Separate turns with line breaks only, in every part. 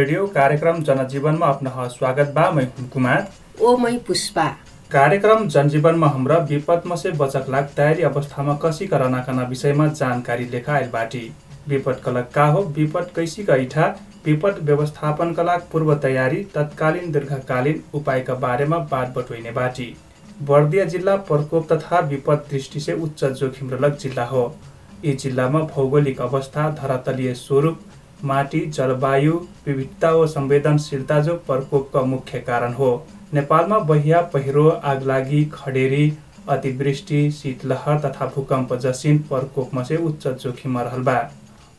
Radio कार्यक्रम जनजीवनमा अपना स्वागत बा मैं कुमार।
ओ मै पुष्पा।
कार्यक्रम जनजीवनमा हमरा विपदमा से बचक लाग तयारी अवस्थामा कसी करना कना विषयमा जानकारी लेखा आइल बाटी। विपद कलक का हो विपद कैसी का इठा विपद व्यवस्थापन कलाक पूर्व तयारी तत्कालीन दीर्घकालीन उपायका बारेमा बात बटुइने बाटी। बर्दिया जिल्ला प्रकोप तथा विपद दृष्टि से उच्च जोखिम रलक जिल्ला हो। यी जिल्लामा भौगोलिक अवस्था धरातलीय स्वरूप माटी जलवायु विविधता व संवेदनशीलता जो प्रकोपका मुख्य कारण हो। नेपालमा बहिया पहिरो आगलागी खडेरी अतिवृष्टि शीतलहर तथा भूकम्प जसिन प्रकोपमा से उच्च जोखिममा रहल बा।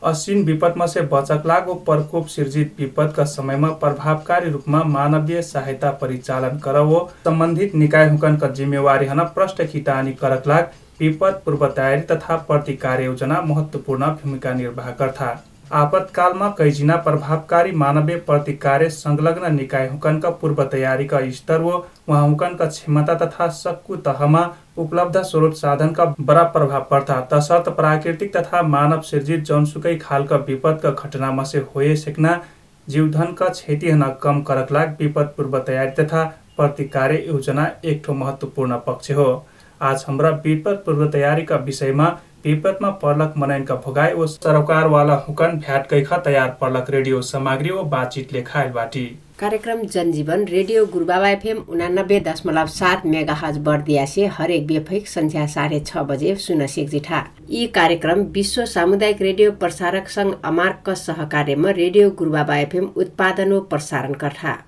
असिन विपदमा से बचक लागो प्रकोप सिर्जित विपदका समयमा प्रभावकारी रूपमा मानवीय सहायता परिचालन करवो सम्बन्धित निकाय हुकनका जिम्मेवारी हन प्रष्ट खितानी करक लाग विपद पूर्व तयारी तथा प्रतिकार योजना महत्वपूर्ण भूमिका निर्वाह गर्था। आपतकालमा कैजिना प्रभावकारी मानवीय प्रतिकार्य संलग्न निकाय हुकनका पूर्व तयारीका स्तर व उहाँ हुकनका क्षमता तथा सक्कु तहमा उपलब्ध स्रोत साधनका बडा प्रभाव पर्था तसर्थ प्राकृतिक तथा मानव सिर्जित जौनसुकै खालका विपदका घटनामा से होए सेक्ना जीवधनका क्षति हन कम करक लाग विपद पूर्व तयारी तथा प्रतिकार्य योजना एक ठो महत्वपूर्ण पक्ष हो। आज हाम्रा विपद पूर्व तयारीका विषयमा विपदमा पर्लक मनैनका भोगाई ओ सरकारवाला हुकन भ्याटकैखा तयार पर्लक रेडियो सामग्री ओ बातचित लेखाइल बाटी।
कार्यक्रम जनजीवन रेडियो गुरुबाबा एफएम उनानब्बे दशमलव सात मेगा हज बर्दिया से हरेक बेफैक संध्या साढे छ बजे सुन जिठा। यी कार्यक्रम विश्व सामुदायिक रेडियो प्रसारक सङ्घ अमार्क सहकार्यमा रेडियो गुरुबाबा एफएम उत्पादन व प्रसारण गर्था।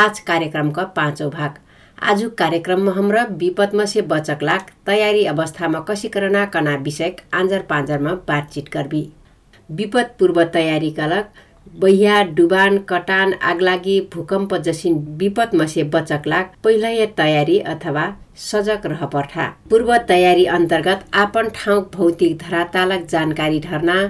आज कार्यक्रमका पाँचौँ भाग। आज कार्यक्रममा हाम्रा विपदमा से बचक लाग तयारी अवस्थामा कसिकरना कना विषयक आन्जर पाँजरमा बातचित करबी विपद पूर्व तयारीका लग बैया डुबान कटान आगलागी भूकम्प जसिन विपदमा से बचक लाग पहिला तयारी अथवा सजग रह पर्ठा पूर्व तयारी अन्तर्गत आपन ठाउँ भौतिक धरातालक जानकारी धर्ना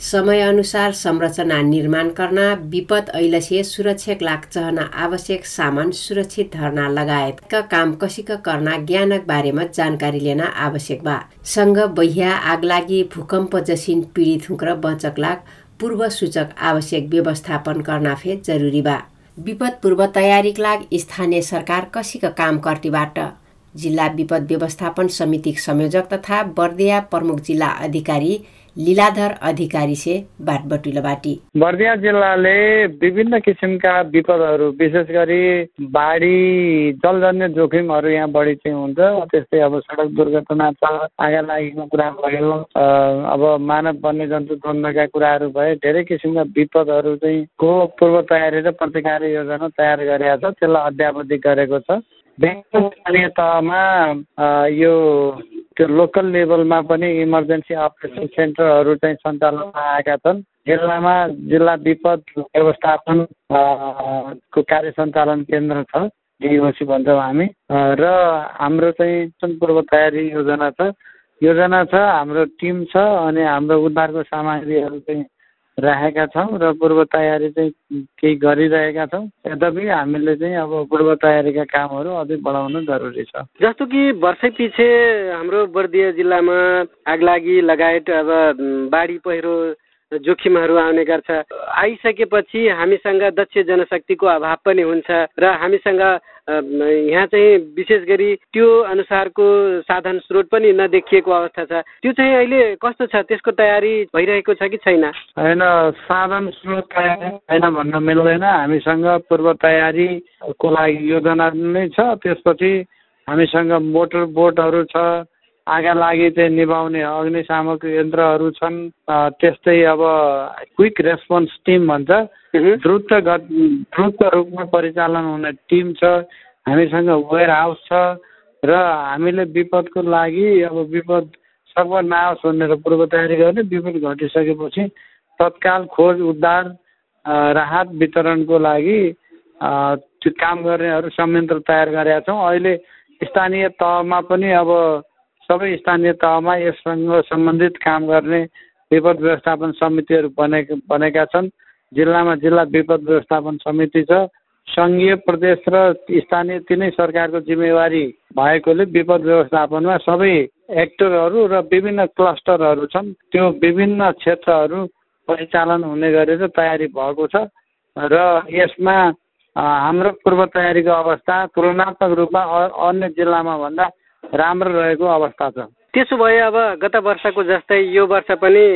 समयअनुसार संरचना निर्माण गर्न विपद ऐलसे सुरक्षक लाग चहना आवश्यक सामान सुरक्षित धर्ना लगायतका काम कसिक गर्न ज्ञानक बारेमा जानकारी लेन आवश्यक बा। सँग बहिया आगलागी भूकम्प जसिन पीडित हुँक्र बचक लाग पूर्व सूचक आवश्यक व्यवस्थापन गर्न फे जरुरी बा। विपद पूर्व तयारीक लाग स्थानीय सरकार कसिक काम कर्तीबाट। जिल्ला विपद व्यवस्थापन समितिक संयोजक तथा बर्दिया प्रमुख जिल्ला अधिकारी लीलाधर अधिकारी से बाट बटुलो बाटी
बर्दिया जिल्लाले विभिन्न किसिमका विपदहरू विशेष गरी बाढी जलजन्य जोखिमहरू यहाँ बढी चाहिँ हुन्छ। त्यस्तै अब सडक दुर्घटना छ आगा लागेको कुरा भयो अब मानव वन्यजन्तु द्वन्द्वका कुराहरू भए धेरै किसिमका विपदहरू चाहिँ को पूर्व तयारी र प्रतिकार योजना तयार गरेका छ त्यसलाई अध्यावधि गरेको छ। स्थानीय तहमा यो त्यो लोकल लेभलमा पनि इमर्जेन्सी अपरेसन सेन्टरहरू चाहिँ सञ्चालनमा आएका छन्। जिल्लामा जिल्ला विपद व्यवस्थापन को कार्य सञ्चालन केन्द्र छ डिओसी भन्छौँ हामी। र हाम्रो चाहिँ पूर्व तयारी योजना छ योजना छ हाम्रो टिम छ अनि हाम्रो उद्धारको सामग्रीहरू चाहिँ राखेका छौँ र पूर्व तयारी चाहिँ केही गरिरहेका छौँ। यद्यपि हामीले चाहिँ अब पूर्व तयारीका कामहरू अझै बढाउनु जरुरी छ।
जस्तो कि वर्षै पछि हाम्रो बर्दिया जिल्लामा आगलागी लगायत अब बाढी पहिरो जोखिमहरू आउने गर्छ। आइसकेपछि हामीसँग दक्ष जनशक्तिको अभाव पनि हुन्छ र हामीसँग यहाँ चाहिँ विशेष गरी त्यो अनुसारको साधन स्रोत पनि नदेखिएको अवस्था छ। त्यो चाहिँ अहिले कस्तो छ? त्यसको तयारी भइरहेको छ कि छैन?
होइन साधन स्रोत तयारी छैन भन्न मिल्दैन। हामीसँग पूर्व तयारीको लागि योजना नै छ। त्यसपछि हामीसँग मोटर बोटहरू छ। आगा लागि चाहिँ निभाउने अग्निशामक यन्त्रहरू छन्। त्यस्तै अब क्विक रेस्पोन्स टिम भन्छ। द्रुत द्रुत रूपमा परिचालन हुने टिम छ। हामीसँग वेयर हाउस छ र हामीले विपदको लागि अब विपद सब नआओस् भनेर पूर्व तयारी गर्ने विपद घटिसकेपछि तत्काल खोज उद्धार राहत वितरणको लागि त्यो काम गर्नेहरू संयन्त्र तयार गरेका छौँ। अहिले स्थानीय तहमा पनि अब सबै स्थानीय तहमा यससँग सम्बन्धित काम गर्ने विपद व्यवस्थापन समितिहरू बने बनेका छन्। जिल्लामा जिल्ला विपद व्यवस्थापन समिति छ। सङ्घीय प्रदेश र स्थानीय तिनै सरकारको जिम्मेवारी भएकोले विपद व्यवस्थापनमा सबै हेक्टरहरू र विभिन्न क्लस्टरहरू छन्। त्यो विभिन्न क्षेत्रहरू परिचालन हुने गरेर तयारी भएको छ र यसमा हाम्रो पूर्व तयारीको अवस्था तुलनात्मक रूपमा अन्य जिल्लामा भन्दा राम्रो रहेको अवस्था छ।
त्यसो भए अब गत वर्षको जस्तै यो वर्ष पनि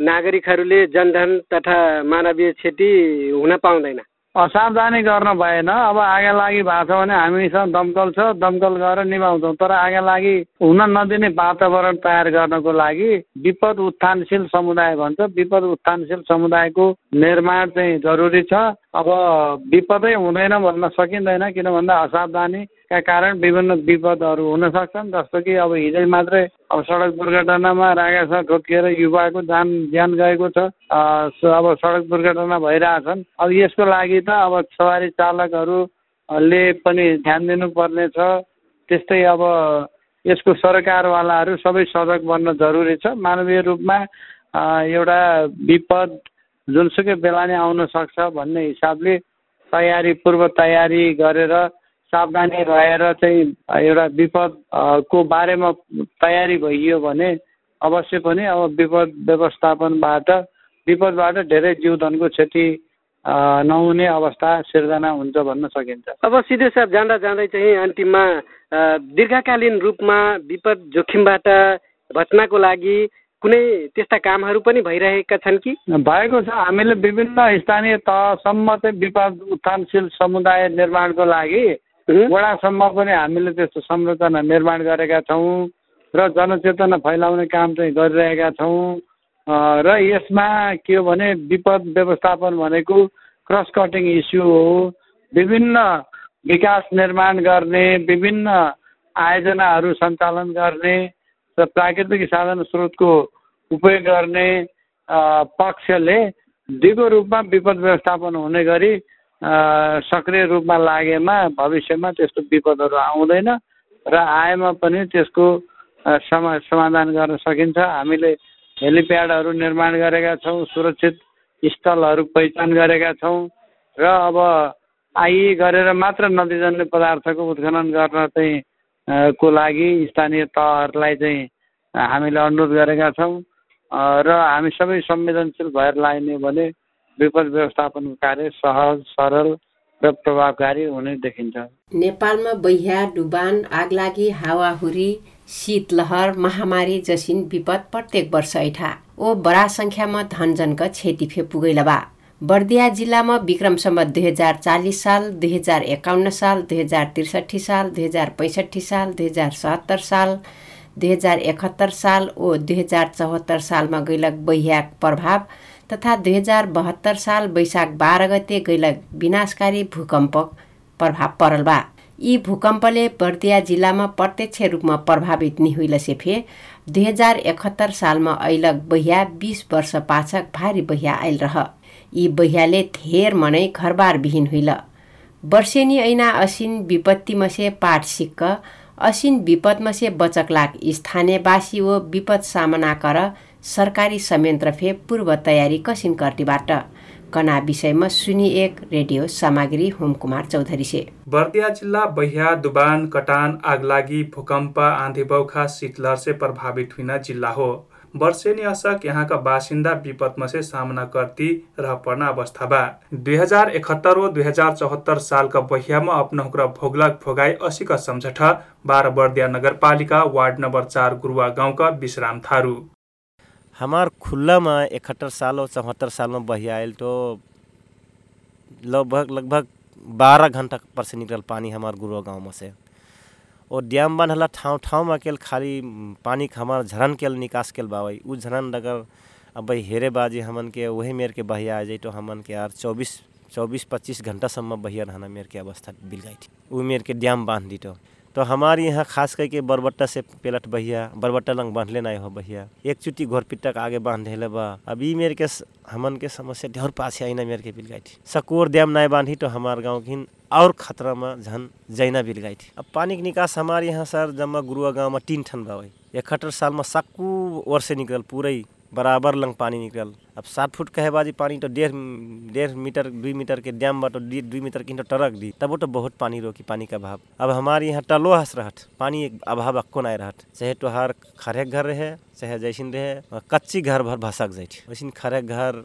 नागरिकहरूले जनधन तथा मानवीय क्षति हुन पाउँदैन।
असावधानी गर्न भएन। अब आगे लागि भएको छ भने हामीसँग दमकल छ दमकल गएर निभाउँछौँ। तर आगे लागि हुन नदिने वातावरण तयार गर्नको लागि विपद उत्थानशील समुदाय भन्छ। विपद उत्थानशील समुदायको निर्माण चाहिँ जरुरी छ। अब विपदै हुँदैन भन्न सकिँदैन किन भन्दा असावधानी का कारण विभिन्न विपदहरू हुन सक्छन् जस्तो कि अब हिजै मात्रै अब सडक दुर्घटनामा रागासा ठोकिएर युवाको जान ज्यान गएको छ अब सडक दुर्घटना भइरहेछन्। अब यसको लागि त अब सवारी चालकहरूले पनि ध्यान दिनुपर्ने छ त्यस्तै अब यसको सरकारवालाहरू सबै सजग बन्न जरुरी छ। मानवीय रूपमा एउटा विपद जुनसुकै बेला नै आउन सक्छ भन्ने हिसाबले तयारी पूर्व तयारी गरेर सावधानी रहेर चाहिँ एउटा विपद को बारेमा तयारी भइयो भने अवश्य पनि अब विपद व्यवस्थापनबाट विपदबाट धेरै जीवधनको क्षति नहुने अवस्था सिर्जना हुन्छ भन्न सकिन्छ।
अब सिधै साहब जाँदा जाँदै चाहिँ अन्तिममा दीर्घकालीन रूपमा विपद जोखिमबाट बच्नको लागि कुनै त्यस्ता कामहरू पनि भइरहेका छन् कि?
भएको छ। हामीले विभिन्न स्थानीय तहसम्म चाहिँ विपद उत्थानशील समुदाय निर्माणको लागि वडासम्म पनि हामीले त्यस्तो संरचना निर्माण गरेका छौँ र जनचेतना फैलाउने काम चाहिँ गरिरहेका छौँ। र यसमा के हो भने विपद व्यवस्थापन भनेको क्रस कटिङ इस्यु हो। विभिन्न विकास निर्माण गर्ने विभिन्न आयोजनाहरू सञ्चालन गर्ने र प्राकृतिक साधन स्रोतको उपयोग गर्ने पक्षले दिगो रूपमा विपद व्यवस्थापन हुने गरी सक्रिय रूपमा लागेमा भविष्यमा त्यस्तो विपदहरू आउँदैन र आएमा पनि त्यसको समा समाधान गर्न सकिन्छ। हामीले हेलिप्याडहरू निर्माण गरेका छौँ सुरक्षित स्थलहरू पहिचान गरेका छौँ र अब आइ गरेर मात्र नदीजन्य पदार्थको उत्खनन गर्न चाहिँ को लागि स्थानीय तहहरूलाई चाहिँ हामीले अनुरोध गरेका छौँ। र हामी सबै संवेदनशील भएर लाग्ने भने विपद व्यवस्थापनको कार्य सहज सरल र प्रभावकारी हुने देखिन्छ।
नेपालमा बैहा डुबान आगलागी हावाहुरी शीतलहर महामारी जसिन विपद प्रत्येक वर्ष ऐठा। ओ बडा सङ्ख्यामा धनजनक क्षति फे पुगैल बा बर्दिया जिल्लामा विक्रमसम्म दुई हजार चालिस साल दुई हजार एकाउन्न साल दुई हजार त्रिसठी साल दुई हजार पैँसठी साल दुई हजार सत्तर साल दुई हजार एकहत्तर साल ओ दुई हजार चौहत्तर सालमा गैलक बैह्याक प्रभाव तथा दुई हजार बहत्तर साल वैशाख बाह्र गते गैलक विनाशकारी भूकम्प प्रभाव परल बा यी भूकम्पले बर्दिया जिल्लामा प्रत्यक्ष रूपमा प्रभावित निहुइल सेफे दुई हजार एकहत्तर सालमा ऐलक बहिया बिस वर्ष पाछक भारी बहिया आइल रह। यी बहियाले धेर मनै घरबार विहीन हुइल। वर्षेनी ऐना असिन विपत्ति मसे पाठ सिक्क असिन विपद मसे बचक लाग स्थानीयवासी ओ विपद सामना कर सरकारी संयन्त्र फे पूर्व तयारी कसिन कर्तीबाट। कना विषयमा सुनि एक रेडियो सामग्री होमकुमार चौधरी से।
बर्दिया जिल्ला बहिया दुबान कटान आगलागी भूकम्प आँधी बौखा शीतलहर से प्रभावित हुन जिल्ला हो। वर्षेनी असक यहाँका बासिन्दा विपदमा से सामना करती रह पर्ना अवस्था बा। दुई हजार इकहत्तर व दुई हजार चौहत्तर सालका बहियामा अपनहुक्र भोगलक भोगाई असीका सम्झठ बाह्र बर्दिया नगरपालिका वार्ड नम्बर चार गुरुवा गाउँका विश्राम थारू।
हमार खुल्लामा इकहत्तर साल और चौहत्तर साल में बही आयल तो लगभग लगभग बारह घंटा पर से निकल पानी हमार गुरुआ गाँव में से। और डैम बन हला ठाउँ ठाउँमा केल खाली पानी हमार झरन केल निकास केल बावई। उ झरन अगर अब भाई हेरे बाजी हमन के वही मेर के बहिया आ जाए तो हमन के यार चौबीस चौबीस, पच्चीस घंटा सम्म बहिया रहना मेर के अवस्था बिल गई थी। उ मेर के डैम बाँध दी तो। तो हमारे यहाँ खास करके बरबट्टा से पेलट बहिया, बरबट्टा लंग बांधले नहीं हो बहिया। एक चुटी घोर पिट्टक आगे बाँध ले बा। अभी मेरे के हमन के समस्या ढेर पास आईना मेरे के बिल गई थी सकोर डैम नहीं बांधी तो हमारे गाँव की और खतरा में झन जैना बिल गई थी अब पानी के निकास हमारे यहाँ सर जमा गुरुआ गाँव में तीन ठन बा इकहत्तर साल में सक्कू वर्ष से निकल पूरे बराबर लंग पानी निकल अब सात फुट कहे बाजी पानी तो डेढ़ डेढ़ मीटर दुई मीटर के डैम बा तो दुई मीटर की तो टरक दी। तब तो बहुत पानी रोकी, पानी का अभाव। अब हमारे यहाँ टलो हंस रहत। पानी एक अभाव अक्को नहीं रहत। चाहे तोहार खरे घर रहे चाहे जैसिन रहे कच्ची घर भर भसक जाइत वैसिन खरे घर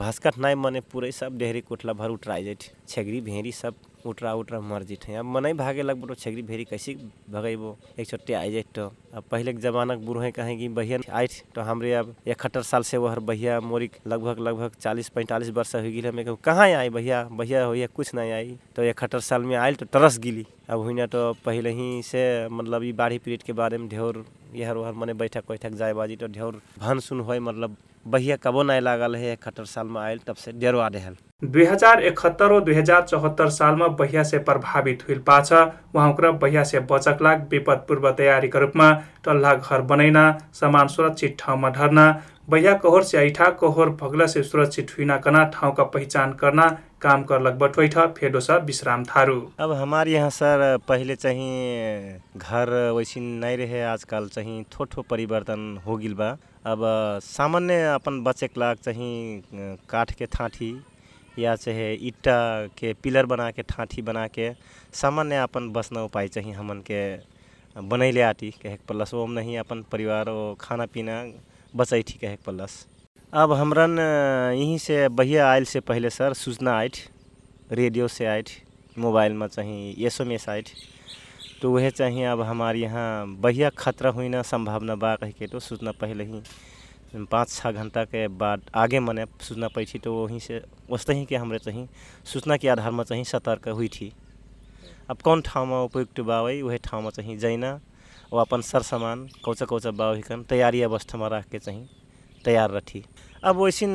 भसकट नहीं मने पूरे सब डेहरी कोठला भर उठराई जाइत छेगरी भेड़ी सब उठरा उठरा मर जित अब मनै भागे लग बटो छेगरी भेड़ी कैसे भगेबो? एक छोटे आ जाए तो। अब पहले के जमाना के बुढ़े कहें कि बहिया आए तो हमरे अब इकहत्तर साल से वह बहिया मोरी लगभग लगभग चालीस, पैंतालीस वर्ष हो गई हमें कहाँ आई भैया? भैया हो कुछ नहीं आई। तो इकहत्तर साल में आयल तो तरस गिली। अब हुई तो पहले ही से मतलब ये बाढ़ी पीरियड के बारे में ढेर यहर वहर मने बैठक बैठक जाए बाजी तो ढेर भन सुन हो मतलब बहिया कबो नहीं लागल है इकहत्तर साल में आयल तब से डेरो रहल
दुई हजार इकहत्तर और दुई हजार चौहत्तर सालमा बहिया से प्रभावित हुइल पाछ उहाँकर बहिया से बचक लाग विपद पूर्व तयारीका रूपमा टल्ला घर बनैना सामान सुरक्षित ठाउँमा ढर्ना बहिया कहोर से ऐठा कहोर भगला से सुरक्षित हुइना कना ठाउँका पहिचान करना काम करलक बटवैठ फेडो स विश्राम थारू।
अब हमारे यहाँ सर, पहले चाहिँ घर वैसी नहीं रहे, आजकल चाहिँ थोठो परिवर्तन हो गिल बा। अब सामान्य अपन बचेक लाग चाहिँ काठ के थाठी या चाहे ईटा के पिलर बना के ठाठी बना के सामान्य अपन बसना उपाय चाहिए हमन के बनैले आटी कहे प्लस ओम नहीं अपन परिवार खाना पीना बचाई थी कहे प्लस अब हमरन यहीं से बहिया आयल से पहले सर सूचना आइट रेडियो से आइट मोबाइल में चाहिए एस एम एस आइट तो वह चाहिए अब हमारे यहाँ बहिया खतरा हुई ना संभावना बा कह के तो सूचना पहले ही पाँच छः घंटा के बाद आगे मने सूचना पैठी तो वहीं से वस्तै ही के हमरे चाहिए सूचना के आधार में चाहिए सतर्क हुई थी अब कौन ठाव में उपयुक्त बा वही ठाउँ में चाहिए जैना और अपन सर सामान कौचा कौचा बा हिकन तैयारी अवस्था में रख के चाहिए तैयार रखी अब वैसे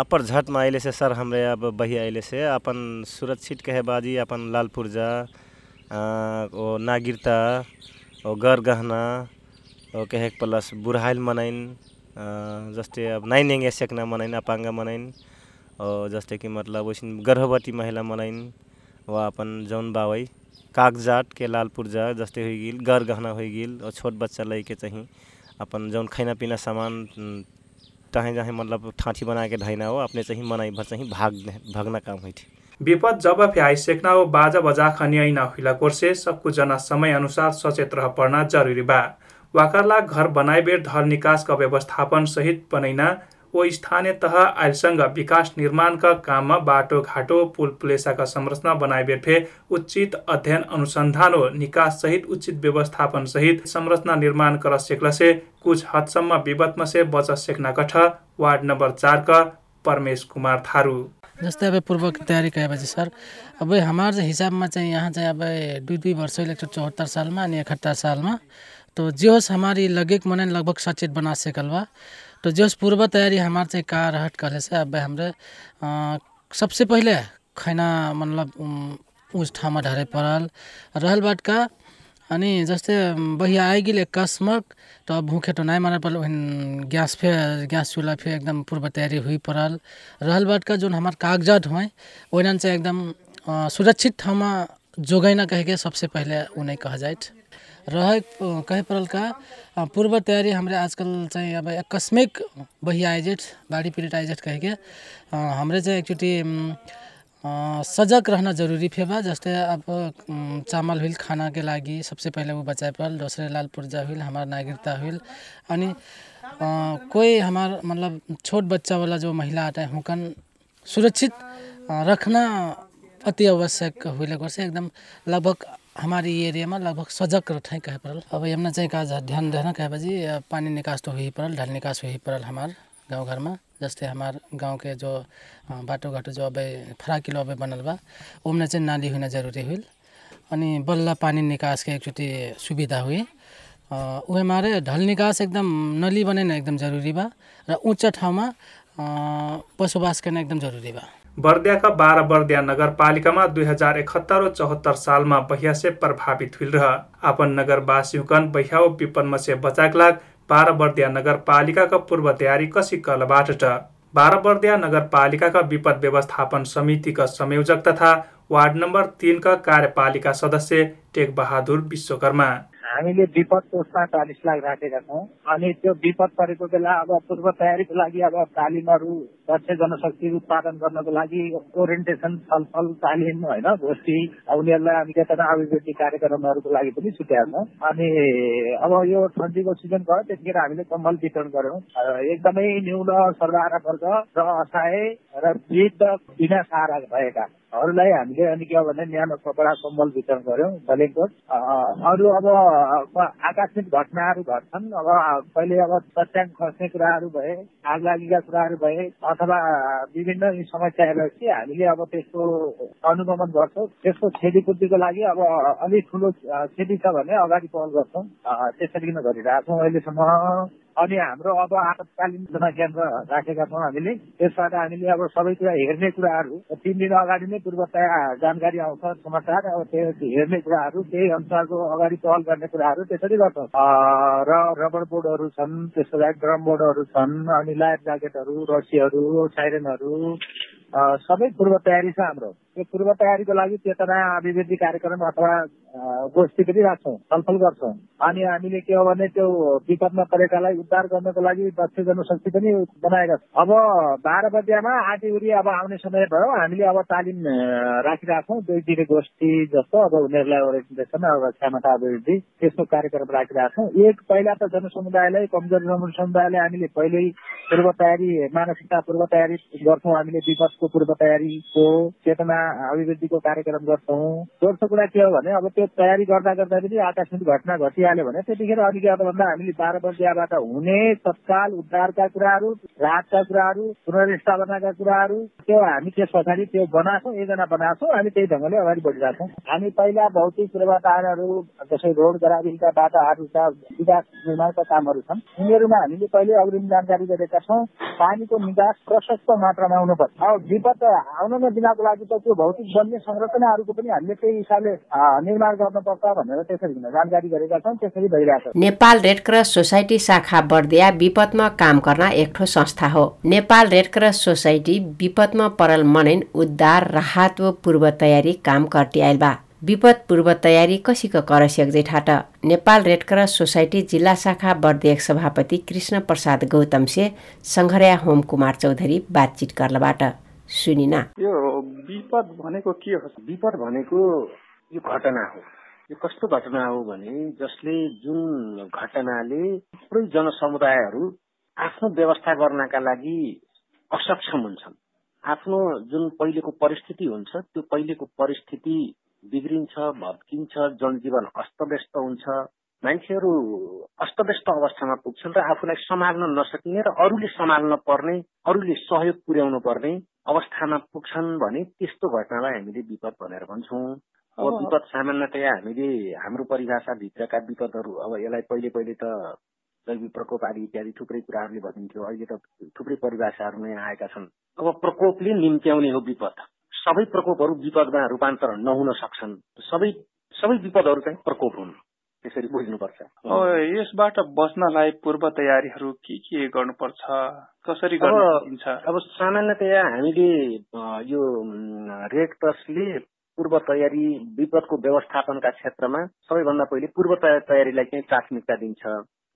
अपर झट में अले से सर हमरे अब बही अले से अपन सुरक्षित कहे बाजी अपन लाल पुर्जा ओ नागिरता और गर गहना और कहे प्लस बुढ़ाइल मनाइन जस्तै अब नाइ नेङ्गे सेक्ना अपाङ्ग मनाइन और जस्तै कि मतलब वैसे गर्भवती महिला मनाइन वा अपन जौन बावै कागजात के लाल पुर्जा जस्तै हो गेल गर गहना हो गेल और छोट बच्चा लैके चाहिँ अपन जौन खाना पीना सामान तहें जहें मतलब ठाठी बना के धैना हो अपने चाहिँ भर चाहिँ भाग भागना काम होइ
विपद जब फे आइसेक्ना हो बाजा बजा खनियाई न हुइला कोर्से सबको जना समय अनुसार सचेत रह पर्ना जरुरी बा। वाकरला घर बनाए बेर धर निकासका व्यवस्थापन सहित बनैना ओ स्थानीय तह आइलसँग विकास निर्माणका काममा बाटो घाटो पुल पुलेसाका संरचना बनाए बेर फे उचित अध्ययन अनुसन्धान हो। निकास सहित उचित व्यवस्थापन सहित संरचना निर्माण कर सेक्ला से कुछ हदसम्म विपदमा से बच सेक्ना कठ। वार्ड नम्बर चारका परमेश कुमार थारू।
जस्तै अब पूर्व तयारी कहेपछि सर अब हाम्रो हिसाबमा चाहिँ यहाँ चाहिँ अब दुई दुई वर्ष एक सौ चौहत्तर सालमा अनि इकहत्तर सालमा तो जो होस् हमारी लगेक मने लगभग सचेत बना सकल बा। तो जो पूर्व तैयारी हमार चाहिँ का रहट करे से अब हमरे सबसे पहिले खैना मतलब उस ठाउँमा ढरे परल रहल बाट का अनि जस्तै बहिया आइगिल अकस्मक तो अब भूखे तो नहीं मारे पड़ल गैस फे गैस चूल्हा फे एकदम पूर्व तैयारी हुई पड़ल। रहल बाट का हमार कागजात हुए ओनन से एकदम सुरक्षित ठाउँमा जोगैना कह के सबसे पहले उन्हें कहा रह कहे पड़ल का पूर्व तैयारी हमारे आजकल चाहिँ अब आकस्मिक बही आइजेट बाढी पीडित आइजेट कह के हमरे चाहिँ एकचोटि सजग रहना जरूरी फे बा जस्तै अब चामल खाना के लागि सबसे पहले वो बचाए पड़ल दोसरे लाल पुर्जा हुइल हमार नागरिकता हुइल अनि कोई हमार मतलब छोट बच्चा वाला जो महिला है हुकन सुरक्षित रखना अति आवश्यक हुइले गर्छ एकदम लगभग हमारी एरियामा लगभग सजग रहे कहे पड़ल अब यमना चाहिँ का ध्यान देना कहेपछि पानी निकास तो हुई पड़ल ढल निकास हुई पड़ल हमार गाउँघरमा जस्तै हमार गाउँके जो बाटोघाटो जो अब फराकिलो अब बनल बा ओमने चाहिँ नाली हुन जरुरी हुइल अनि बल्ल पानी निकासके एकचोटि सुविधा हुई। उहे मारे ढल निकास एकदम नली बने एकदम जरुरी बा र उच्च ठाउँमा बसोबास गर्न एकदम जरुरी बा।
बर्दियाका बाह्र बर्दिया नगरपालिकामा दुई हजार एकहत्तर चौहत्तर सालमा बहिया से प्रभावित हुइल रह अपन नगरवासीकन बहिया विपन्न से बचाक लाग बाह्र बर्दिया नगरपालिकाका पूर्व तयारी कसी कलबाट बाह्र बर्दिया नगरपालिकाका विपद व्यवस्थापन समितिका संयोजक तथा वार्ड नम्बर तिनका कार्यपालिका सदस्य टेक बहादुर विश्वकर्मा।
हामीले विपद कोषमा चालिस लाख राखेका छौँ। अनि त्यो विपद परेको बेला अब पूर्व तयारीको लागि अब तालिमहरू दक्ष जनशक्ति उत्पादन गर्नको लागि ओरिएन्टेसन छलफल तालिम होइन गोष्ठी उनीहरूलाई हामी चेतना अभिवृद्धि कार्यक्रमहरूको लागि पनि छुट्याएको छौँ। अनि अब यो ठन्डीको सिजन भयो त्यतिखेर हामीले कम्बल वितरण गर्यौँ एकदमै न्यून सर्वहारा वर्ग र असहाय र वृद्ध बिना सहारा भएका हरूलाई हामीले अनि के भने न्यानो कपडा कम्बल वितरण गर्यौँ दलिङकोट अरू अब आकस्मिक घटनाहरू घट्छन्। अब पहिले अब सच्याङ खस्ने कुराहरू भए आग लागेका कुराहरू भए अथवा विभिन्न समस्याहरूलाई हामीले अब त्यसको अनुगमन गर्छौँ। त्यसको क्षतिपूर्तिको लागि अब अलिक ठुलो क्षति छ भने अगाडि पहल गर्छौँ। त्यसरी किन गरिरहेछौँ अहिलेसम्म। अनि हाम्रो अब आपतकालीन जनकेन्द्र राखेका छौँ हामीले। त्यसबाट हामीले अब सबै कुरा हेर्ने कुराहरू तिन दिन अगाडि नै पूर्वतया जानकारी आउँछ समाचार अब त्यो हेर्ने कुराहरू त्यही अनुसारको अगाडि पहल गर्ने कुराहरू त्यसरी गर्छौँ। र रबर बोर्डहरू छन् त्यसको लागि ड्रम बोर्डहरू छन् अनि लाइफ ज्याकेटहरू रसीहरू साइरनहरू सबै पूर्व तयारी छ हाम्रो। त्यो पूर्व तयारीको लागि चेतना अभिवृद्धि कार्यक्रम अथवा गोष्ठी पनि राख्छौँ छलफल गर्छौँ अनि हामीले के हो भने त्यो विपदमा परेकालाई उद्धार गर्नको लागि दक्ष जनशक्ति पनि बनाएका छौँ अब बाह्र बजियामा आधी उरी अब आउने समय भयो हामीले अब तालिम राखिरहेछौँ दुई दिने गोष्ठी जस्तो अब उनीहरूलाई ओरिएन्टेसन अब क्षमता अभिवृद्धि त्यस्तो कार्यक्रम राखिरहेछौँ एक पहिला त जनसमुदायलाई कमजोर जनसमुदायलाई हामीले पहिल्यै पूर्व तयारी मानसिकता पूर्व तयारी गर्छौँ हामीले विपदको पूर्व तयारीको चेतना अभिवृद्धिको कार्यक्रम गर्छौँ दोस्रो कुरा के हो भने अब त्यो तयारी गर्दा गर्दा पनि आकस्मिक घटना घटिहाल्यो भने त्यतिखेर अलिकति भन्दा हामीले बाह्र बजियाबाट हुने तत्काल उद्धारका कुराहरू राहतका कुराहरू पुनर्स्थापनाका कुराहरू त्यो हामी त्यस पछाडि त्यो बनाएको एकजना बनाएको हामी त्यही ढङ्गले अगाडि बढिरहेछौँ हामी पहिला भौतिक पूर्वाधारहरू जस्तै रोड गराबीका बाटाहरूका विकास निर्माणका कामहरू छन्। उनीहरूमा हामीले पहिले अग्रिम जानकारी गरेका छौँ पानीको निकास प्रशस्त मात्रामा हुनुपर्छ। अब विपद आउन नदिनको लागि त त्यो भौतिक बन्ने संरचनाहरूको पनि हामीले त्यही हिसाबले निर्माण गर्नुपर्छ भनेर त्यसरी जानकारी गरेका छौँ त्यसरी भइरहेको छ।
नेपाल रेड क्रस सोसाइटी शाखा बर्दिया विपदमा काम गर्न एक ठो संस्था हो। नेपाल रेड क्रस सोसाइटी विपदमा परल मनैन उद्धार राहत व पूर्व तयारी काम करती आइल बा विपद पूर्व तयारी कसीको करसियक जेठाट नेपाल रेड क्रस सोसाइटी जिल्ला शाखा बर्दियक सभापति कृष्ण प्रसाद गौतम से सङ्घर्या होम कुमार चौधरी बातचित गर्लबाट सुनिना।
यो विपद भनेको के हो?
विपद भनेको यो घटना हो। यो कस्तो घटना हो भने जसले जुन घटनाले थुप्रै जनसमुदायहरू आफ्नो व्यवस्था गर्नका लागि असक्षम हुन्छन्। आफ्नो जुन पहिलेको परिस्थिति हुन्छ त्यो पहिलेको परिस्थिति बिग्रिन्छ भत्किन्छ जनजीवन अस्तव्यस्त हुन्छ। मान्छेहरू अस्तव्यस्त अवस्थामा पुग्छन् र आफूलाई सम्हाल्न नसकिने र अरूले सम्हाल्न पर्ने अरूले सहयोग पुर्याउनु पर्ने अवस्थामा पुग्छन् भने त्यस्तो घटनालाई हामीले विपद भनेर भन्छौँ। अब विपद सामान्यतया हामीले हाम्रो परिभाषाभित्रका विपदहरू अब यसलाई पहिले पहिले त दैविक प्रकोप आदि इत्यादि थुप्रै कुराहरूले भनिन्थ्यो। अहिले त थुप्रै परिभाषाहरू नै आएका छन्। अब प्रकोपले निम्त्याउने हो विपद। सबै प्रकोपहरू विपदमा रूपान्तरण नहुन सक्छन्। सबै सबै विपदहरू चाहिँ प्रकोप हुन्। त्यसरी बुझ्नुपर्छ।
यसबाट बस्नलाई पूर्व तयारीहरू के के गर्नुपर्छ? कसरी गर्नु
अब सामान्यतया हामीले यो रेड क्रसले पूर्व तयारी विपदको व्यवस्थापनका क्षेत्रमा सबैभन्दा पहिले पूर्व तयारीलाई चाहिँ प्राथमिकता दिन्छ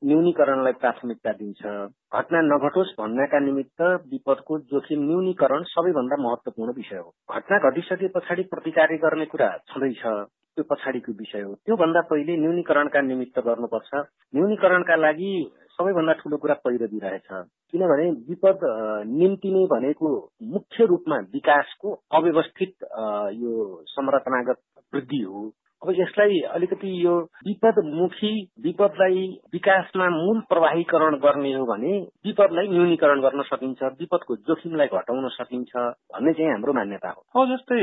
न्यूनीकरणलाई प्राथमिकता दिन्छ। घटना नघटोस् भन्नका निमित्त विपदको जोखिम न्यूनीकरण सबैभन्दा महत्वपूर्ण विषय हो। घटना घटिसके पछाडि प्रतिकार गर्ने कुरा छँदैछ त्यो पछाडिको विषय हो। त्योभन्दा पहिले न्यूनीकरणका निमित्त गर्नुपर्छ। न्यूनीकरणका लागि सबैभन्दा ठुलो कुरा पहिरो रहेछ किनभने विपद निम्ति नै भनेको मुख्य रूपमा विकासको अव्यवस्थित यो संरचनागत वृद्धि हो। अब यसलाई अलिकति यो विपदमुखी विपदलाई विकासमा मूल प्रवाहीकरण गर्ने हो भने विपदलाई न्यूनीकरण गर्न सकिन्छ विपदको जोखिमलाई घटाउन सकिन्छ भन्ने चाहिँ हाम्रो मान्यता हो।
हो जस्तै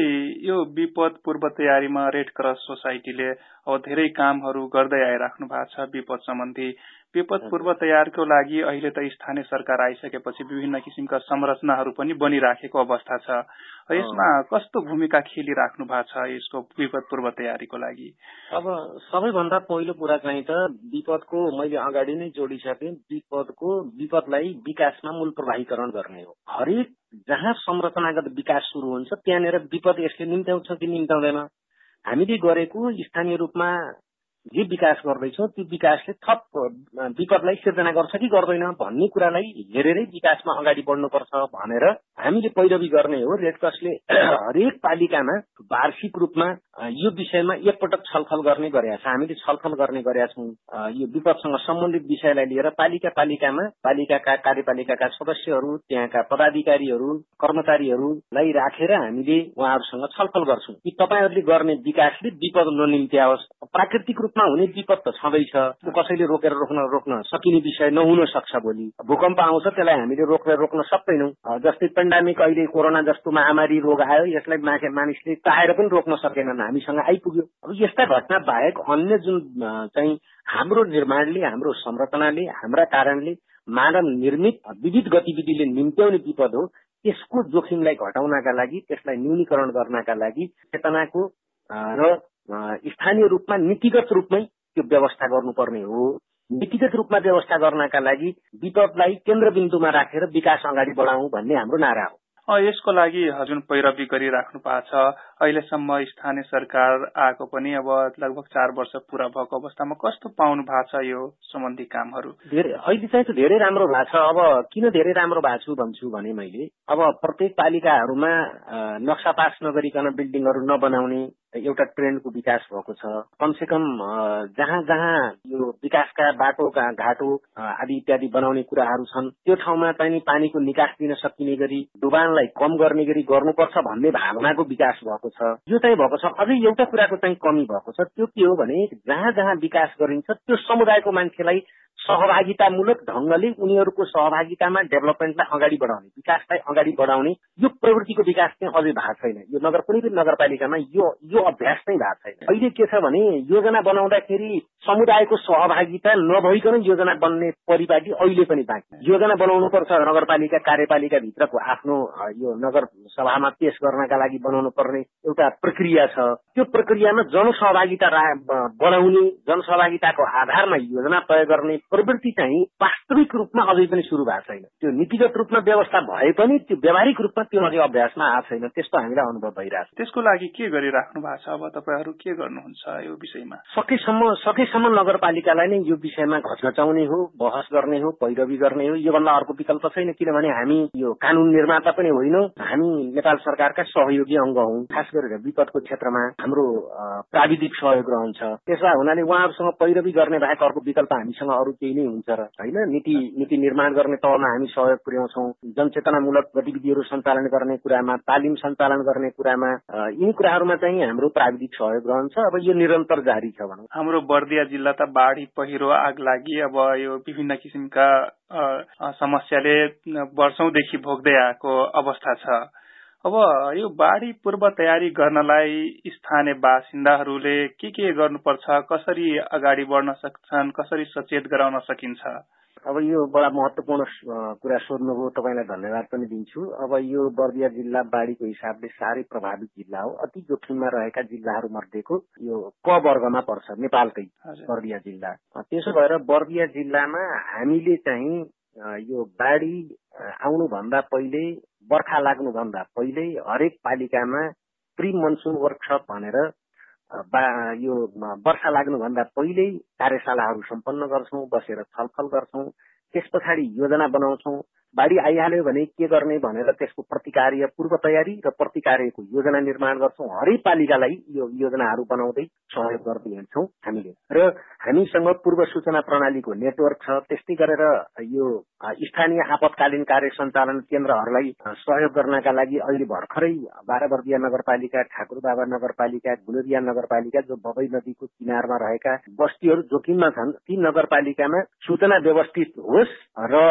यो विपद पूर्व तयारीमा रेड क्रस सोसाइटीले अब धेरै कामहरू गर्दै आइराख्नु भएको छ विपद सम्बन्धी। विपद पूर्व तयारको लागि अहिले त स्थानीय सरकार आइसकेपछि विभिन्न किसिमका संरचनाहरू पनि बनिराखेको अवस्था छ। यसमा कस्तो भूमिका खेलिराख्नु भएको छ यसको विपद पूर्व तयारीको लागि?
अब सबैभन्दा पहिलो कुरा चाहिँ त विपदको मैले अगाडि नै जोडिसकेँ विपदको विपदलाई विकासमा मूल प्रवाहीकरण गर्ने हो। हरेक जहाँ संरचनागत विकास सुरु हुन्छ त्यहाँनिर विपद यसले निम्त्याउँछ कि निम्त्याउँदैन? हामीले गरेको स्थानीय रूपमा जे विकास गर्दैछौँ त्यो विकासले थप विपदलाई सिर्जना गर्छ कि गर्दैन भन्ने कुरालाई हेरेरै विकासमा अगाडि बढ्नुपर्छ भनेर हामीले पैरवी गर्ने हो। रेड क्रसले हरेक पालिकामा वार्षिक रूपमा यो विषयमा एकपटक छलफल गर्ने गरेका छ हामीले छलफल गर्ने गरेका छौँ। यो विपदसँग सम्बन्धित विषयलाई लिएर पालिका पालिकामा पालिकाका कार्यपालिकाका सदस्यहरू त्यहाँका पदाधिकारीहरू कर्मचारीहरूलाई राखेर हामीले उहाँहरूसँग छलफल गर्छौँ कि तपाईँहरूले गर्ने विकासले विपद ननिम्त्याओस्। प्राकृतिक रूपमा हुने विपद त छँदैछ कसैले रोकेर रोक्न रोक्न सकिने विषय नहुन सक्छ भोलि। भूकम्प आउँछ त्यसलाई हामीले रोकेर रोक्न सक्दैनौँ। जस्तै पेन्डामिक अहिले कोरोना जस्तो महामारी रोग आयो यसलाई मानिसले चाहेर पनि रोक्न सकेनन् हामीसँग आइपुग्यो। अब यस्ता घटना बाहेक अन्य जुन चाहिँ हाम्रो निर्माणले हाम्रो संरचनाले हाम्रा कारणले मानव निर्मित विविध गतिविधिले निम्त्याउने विपद हो त्यसको जोखिमलाई घटाउनका लागि त्यसलाई न्यूनीकरण गर्नका लागि चेतनाको र स्थानीय रूपमा नीतिगत रूपमै त्यो व्यवस्था गर्नुपर्ने हो। नीतिगत रूपमा व्यवस्था गर्नका लागि विपदलाई केन्द्रबिन्दुमा राखेर विकास अगाडि बढाउँ भन्ने हाम्रो नारा हो।
यसको लागि हजुर पैरवी गरिराख्नु भएको छ। अहिलेसम्म स्थानीय सरकार आएको पनि अब लगभग चार वर्ष पूरा भएको अवस्थामा कस्तो पाउनु भएको छ यो सम्बन्धी कामहरू?
अहिले चाहिँ धेरै राम्रो भएको छ। अब किन धेरै राम्रो भएको छु भन्छु भने मैले अब प्रत्येक पालिकाहरूमा नक्सा पास नगरिकन बिल्डिङहरू नबनाउने एउटा ट्रेन्डको विकास भएको छ। कमसे कम जहाँ जहाँ यो विकासका बाटो घाटो आदि इत्यादि बनाउने कुराहरू छन् त्यो ठाउँमा चाहिँ पानीको निकास दिन सकिने गरी डुबानलाई कम गर्ने गरी गर्नुपर्छ भन्ने भावनाको विकास भएको छ। यो चाहिँ भएको छ अझै एउटा कुराको चाहिँ कमी भएको छ। त्यो के हो भने जहाँ जहाँ विकास गरिन्छ त्यो समुदायको मान्छेलाई सहभागितामूलक ढंगले उनीहरूको सहभागितामा डेभलपमेन्टलाई अगाडि बढाउने विकासलाई अगाडि बढाउने यो प्रवृत्तिको विकास चाहिँ अझै भएको छैन। यो नगर कुनै पनि नगरपालिकामा यो यो अभ्यास नै भएको छैन। अहिले के छ भने योजना बनाउँदाखेरि समुदायको सहभागिता नभइकन योजना बन्ने परिपाटी अहिले पनि बाँकी योजना बनाउनु पर्छ नगरपालिका कार्यपालिका भित्रको आफ्नो यो नगर सभामा पेश गर्नका लागि बनाउनु पर्ने एउटा प्रक्रिया छ। त्यो प्रक्रियामा जनसहभागिता बढाउने जनसहभागिताको आधारमा योजना तय गर्ने प्रवृत्ति चाहिँ वास्तविक रूपमा अझै पनि सुरु भएको छैन। त्यो नीतिगत रूपमा व्यवस्था भए पनि त्यो व्यावहारिक रूपमा त्यो अझै अभ्यासमा आएको छैन। त्यस्तो हामीलाई अनुभव भइरहेको
छ। त्यसको लागि के गरिराख्नु भएको छ? अब तपाईँहरू के गर्नुहुन्छ यो विषयमा?
सकेसम्म सकेसम्म नगरपालिकालाई नै यो विषयमा घचघचाउने हो बहस गर्ने हो पैरवी गर्ने हो योभन्दा अर्को विकल्प छैन। किनभने हामी यो कानून निर्माता पनि होइनौँ। हामी नेपाल सरकारका सहयोगी अङ्ग हौ। खास गरेर विपदको क्षेत्रमा हाम्रो प्राविधिक सहयोग रहन्छ। त्यसो हुनाले उहाँहरूसँग पैरवी गर्ने बाहेक अर्को विकल्प हामीसँग अरू केही नै हुन्छ र होइन? नीति नीति निर्माण गर्ने तहमा हामी सहयोग पुर्याउँछौँ। जनचेतनामूलक गतिविधिहरू सञ्चालन गर्ने कुरामा तालिम सञ्चालन गर्ने कुरामा यिनी कुराहरूमा चाहिँ हाम्रो प्राविधिक सहयोग रहन्छ। अब यो निरन्तर जारी छ भनौँ।
हाम्रो बर्दिया जिल्ला त बाढी पहिरो आग लागि अब यो विभिन्न किसिमका समस्याले वर्षौंदेखि भोग्दै आएको अवस्था छ। अब यो बाढी पूर्व तयारी गर्नलाई स्थानीय बासिन्दाहरूले के के गर्नुपर्छ कसरी अगाडि बढ्न सक्छन् कसरी सचेत गराउन सकिन्छ?
अब यो बडा महत्वपूर्ण कुरा सोध्नुभयो तपाईँलाई धन्यवाद पनि दिन्छु। अब यो बर्दिया जिल्ला बाढीको हिसाबले साह्रै प्रभावित जिल्ला हो। अति जोखिममा रहेका जिल्लाहरू मध्येको यो क वर्गमा पर्छ नेपालकै बर्दिया जिल्ला। त्यसो भएर बर्दिया जिल्लामा हामीले चाहिँ यो बाढी आउनुभन्दा पहिले बर्खा लाग्नुभन्दा पहिल्यै हरेक पालिकामा प्री मनसुन वर्कसप भनेर यो वर्षा लाग्नुभन्दा पहिल्यै कार्यशालाहरू सम्पन्न गर्छौँ बसेर छलफल गर्छौँ। त्यस पछाडि योजना बनाउँछौँ। बाढी आइहाल्यो भने के गर्ने भनेर त्यसको प्रतिकार्य पूर्व तयारी र प्रतिकार्यको योजना निर्माण गर्छौँ। हरेक पालिकालाई यो योजनाहरू बनाउँदै सहयोग गर्दै हामीले। र हामीसँग पूर्व सूचना प्रणालीको नेटवर्क छ। त्यस्तै गरेर यो स्थानीय आपतकालीन कार्य सञ्चालन केन्द्रहरूलाई सहयोग गर्नका लागि अहिले भर्खरै बाह्रवर्दिया नगरपालिका ठाकुर बाबा नगरपालिका गुलरिया नगरपालिका जो बबई नदीको किनारमा रहेका बस्तीहरू जोखिममा छन् ती नगरपालिकामा सूचना व्यवस्थित होस् र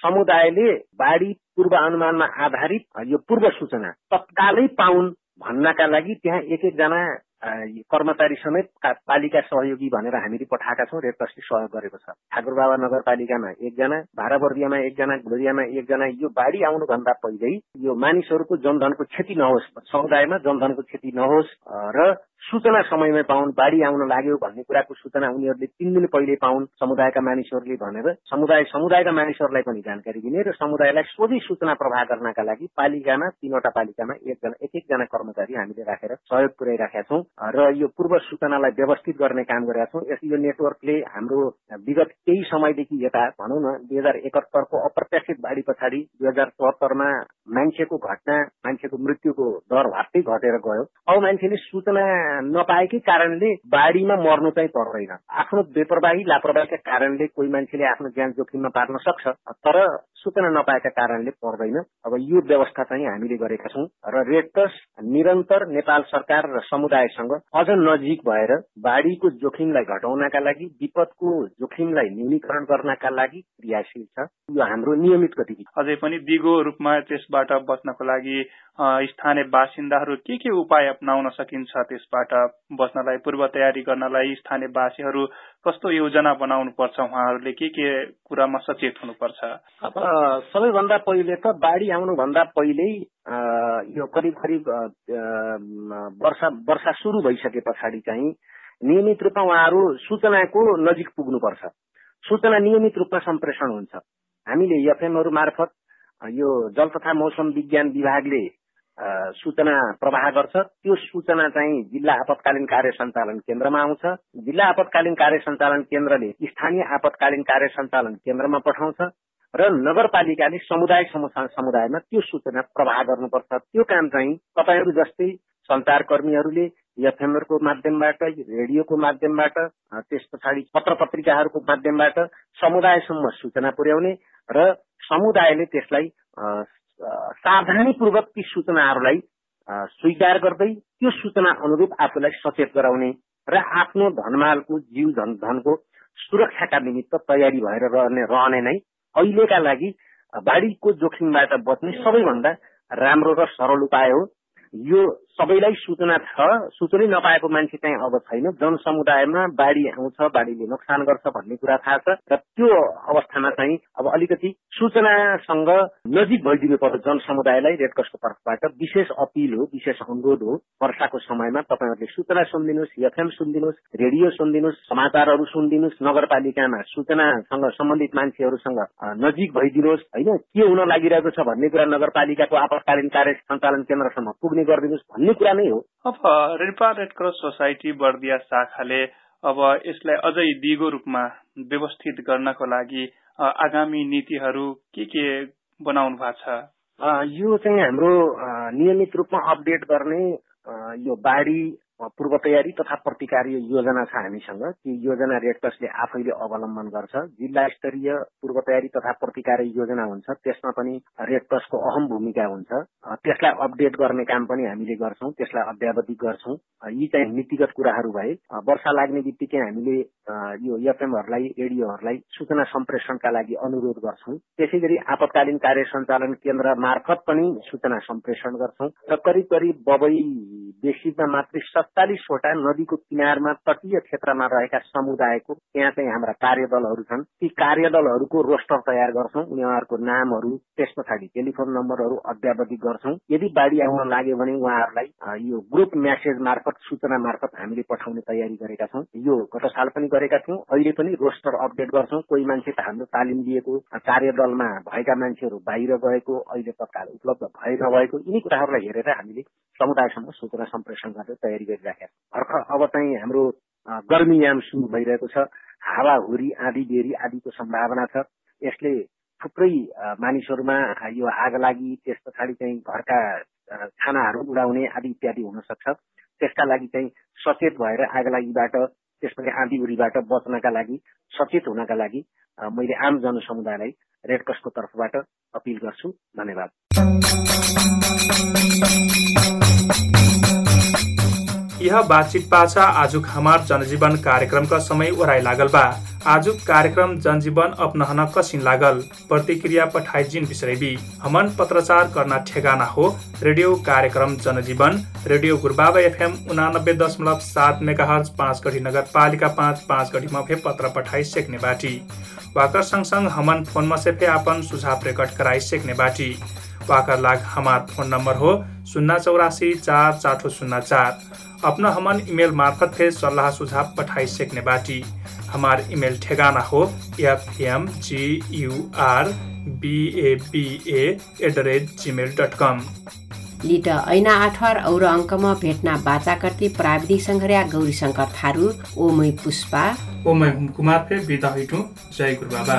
समुदायले बाढी पूर्व अनुमानमा आधारित यो पूर्व सूचना तत्कालै पाउन् भन्नका लागि त्यहाँ एक एकजना कर्मचारी समेत पालिका सहयोगी भनेर हामीले पठाएका छौँ रेड क्रसले सहयोग गरेको छ। ठाकुर बाबा नगरपालिकामा एकजना भारावर्दियामा एकजना घुलरियामा एकजना यो बाढी आउनुभन्दा पहिल्यै यो मानिसहरूको जनधनको क्षति नहोस् समुदायमा जनधनको क्षति नहोस् र सूचना समयमै पाउन् बाढी आउन लाग्यो भन्ने कुराको सूचना उनीहरूले तिन दिन पहिले पाउन् समुदायका मानिसहरूले भनेर समुदाय समुदायका मानिसहरूलाई पनि जानकारी दिने र समुदायलाई सोझै सूचना प्रवाह गर्नका लागि पालिकामा तीनवटा पालिकामा एकजना एक एकजना कर्मचारी हामीले राखेर सहयोग पुर्याइराखेका छौँ। र यो पूर्व सूचनालाई व्यवस्थित गर्ने काम गरेका छौँ। यस यो नेटवर्कले हाम्रो विगत केही समयदेखि यता भनौँ न दुई हजार एकहत्तरको अप्रत्याशित बाढी पछाडि दुई हजार चौहत्तरमा मान्छेको घटना मान्छेको मृत्युको दर भात्तै घटेर गयो। अब मान्छेले सूचना नपाएकै कारणले बाढीमा मर्नु चाहिँ पर्दैन। आफ्नो बेपरवाही लापरवाहीका कारणले कोही मान्छेले आफ्नो ज्यान जोखिममा पार्न सक्छ तर सूचना नपाएका कारणले पर्दैन। अब यो व्यवस्था चाहिँ हामीले गरेका छौँ र रेडक्रस निरन्तर नेपाल सरकार र समुदायसँग अझ नजिक भएर बाढीको जोखिमलाई घटाउनका लागि विपदको जोखिमलाई न्यूनीकरण गर्नका लागि क्रियाशील छ। यो हाम्रो नियमित गतिविधि।
अझै पनि दिगो रूपमा त्यसबाट बच्नको लागि स्थानीय बासिन्दाहरू के के उपाय अप्नाउन सकिन्छ त्यसबाट बस्नलाई पूर्व तयारी गर्नलाई स्थानीय वासीहरू कस्तो योजना बनाउनु पर्छ उहाँहरूले के के कुरामा सचेत हुनुपर्छ?
अब सबैभन्दा पहिले त बाढी आउनुभन्दा पहिल्यै यो करिब करिब वर्षा वर्षा सुरु भइसके पछाडि चाहिँ नियमित रूपमा उहाँहरू सूचनाको नजिक पुग्नुपर्छ। सूचना नियमित रूपमा सम्प्रेषण हुन्छ। हामीले एफएमहरू मार्फत यो जल तथा मौसम विज्ञान विभागले सूचना प्रवाह गर्छ। त्यो सूचना चाहिँ जिल्ला आपतकालीन कार्य सञ्चालन केन्द्रमा आउँछ। जिल्ला आपतकालीन कार्य सञ्चालन केन्द्रले स्थानीय आपतकालीन कार्य सञ्चालन केन्द्रमा पठाउँछ र नगरपालिकाले समुदाय समुदायमा त्यो सूचना प्रवाह गर्नुपर्छ। त्यो काम चाहिँ तपाईँहरू जस्तै सञ्चारकर्मीहरूले एफएमहरूको माध्यमबाट रेडियोको माध्यमबाट त्यस पछाडि पत्र पत्रिकाहरूको माध्यमबाट समुदायसम्म सूचना पुर्याउने र समुदायले त्यसलाई सावधानीपूर्वक ती सूचनाहरूलाई स्वीकार गर्दै त्यो सूचना अनुरूप आफूलाई सचेत गराउने र आफ्नो धनमालको जीव धन धनको सुरक्षाका निमित्त तयारी भएर रहने रहने नै अहिलेका लागि बाढीको जोखिमबाट बच्ने सबैभन्दा राम्रो र सरल उपाय हो। यो सबैलाई सूचना छ। सूचनै नपाएको मान्छे चाहिँ अब छैन। जनसमुदायमा बाढी आउँछ बाढीले नोक्सान गर्छ भन्ने कुरा थाहा छ। र त्यो अवस्थामा चाहिँ अब अलिकति सूचनासँग नजिक भइदिनु पर्यो जनसमुदायलाई रेडक्रसको तर्फबाट। विशेष अपिल हो विशेष अनुरोध हो। वर्षाको समयमा तपाईँहरूले सूचना सुनिदिनुहोस् एफएम सुनिदिनुहोस् रेडियो सुनिदिनुहोस् समाचारहरू सुनिदिनुहोस् नगरपालिकामा सूचनासँग सम्बन्धित मान्छेहरूसँग नजिक भइदिनुहोस्। होइन के हुन लागिरहेको छ भन्ने कुरा नगरपालिकाको आपतकालीन कार्य सञ्चालन केन्द्रसम्म पुग्ने गरिदिनुहोस् भन्ने कुरा नै हो।
अब रेडपा रेड क्रस सोसाइटी बर्दिया शाखाले अब यसलाई अझै दिगो रूपमा व्यवस्थित गर्नको लागि आगामी नीतिहरू के के बनाउनु भएको छ?
यो चाहिँ हाम्रो नियमित रूपमा अपडेट गर्ने यो बाढी पूर्व तयारी तथा प्रतिकार्य योजना छ हामीसँग त्यो योजना रेडक्रसले आफैले अवलम्बन गर्छ। जिल्ला स्तरीय पूर्व तयारी तथा प्रतिकार्य योजना हुन्छ। त्यसमा पनि रेडक्रसको अहम भूमिका हुन्छ। त्यसलाई अपडेट गर्ने काम पनि हामीले गर्छौँ त्यसलाई अध्यावधिक गर्छौँ। यी चाहिँ नीतिगत कुराहरू भए वर्षा लाग्ने बित्तिकै हामीले यो एफएमहरूलाई रेडियोहरूलाई सूचना सम्प्रेषणका लागि अनुरोध गर्छौँ। त्यसै गरी आपतकालीन कार्य सञ्चालन केन्द्र मार्फत पनि सूचना सम्प्रेषण गर्छौँ। र करिब करिब बबई बेसीमा मात्रै सत्तालिसवटा नदीको किनारमा तटीय क्षेत्रमा रहेका समुदायको त्यहाँ चाहिँ हाम्रा कार्यदलहरू छन्। ती कार्यदलहरूको रोस्टर तयार गर्छौँ। उनीहरूको नामहरू त्यस पछाडि टेलिफोन नम्बरहरू अध्यावधिक गर्छौँ। यदि बाढी आउन लाग्यो भने उहाँहरूलाई यो ग्रुप म्यासेज मार्फत सूचना मार्फत हामीले पठाउने तयारी गरेका छौँ। यो गत साल पनि गरेका थियौँ। अहिले पनि रोस्टर अपडेट गर्छौँ। कोही मान्छे त हाम्रो तालिम लिएको कार्यदलमा भएका मान्छेहरू बाहिर गएको अहिले तत्काल उपलब्ध भए नभएको यिनी कुराहरूलाई हेरेर हामीले समुदायसम्म सूचना सम्प्रेषण गरेर तयारी गरिराखेका भर्खर अब चाहिँ हाम्रो गर्मीयाम सुरु भइरहेको छ। हावाहुरी आँधी बेरी आदिको सम्भावना छ। यसले थुप्रै मानिसहरूमा यो आग लागि त्यस पछाडि चाहिँ घरका खानाहरू उडाउने आदि इत्यादि हुन सक्छ त्यसका लागि चाहिँ सचेत भएर आग लागिबाट त्यसपछि आँधी उरीबाट बच्नका लागि सचेत हुनका लागि मैले आम जनसमुदायलाई रेडक्रसको तर्फबाट अपिल गर्छु। धन्यवाद।
यह बातचीत पाछा आजुक हमार जनजीवन कार्यक्रमका समय ओराइ लागल बा। आजुक कार्यक्रम जनजीवन अपनहन कसिन लागल। प्रतिक्रिया पठाइ जिन बिसरेबी हमन पत्रचार करना ठेगाना हो। रेडियो कार्यक्रम जनजीवन रेडियो गुरबाबा एफएम उनानब्बे दशमलव सात मेगा हर्ज पाँच गढी नगरपालिका पाँच पाँच गढीमा फे पत्र पठाइ सेक्ने बाटी। वाकर सँगसँग हमन फोनमा से फे आपन सुझाव रेकर्ड कराइ सेक्ने बाटी। वाकर लाग हमार फोन नंबर हो शून्य चौरासी चार चार शून्य चार। अपना हमन ईमेल मार्फत के सलाह सुझाव पठाई सकने बाटी। हमार ईमेल ठेगाना हो F M G U R B A B A at the rate Gmail dot com
लिट ऐना आठवार और अङ्कमा भेट्न बाचा कर्ती प्राविधिक सङ्घर्या गौरी शङ्कर थारू ओमै पुष्पा।
ओ मैं कुमार पे विदा हुई जय गुरु बाबा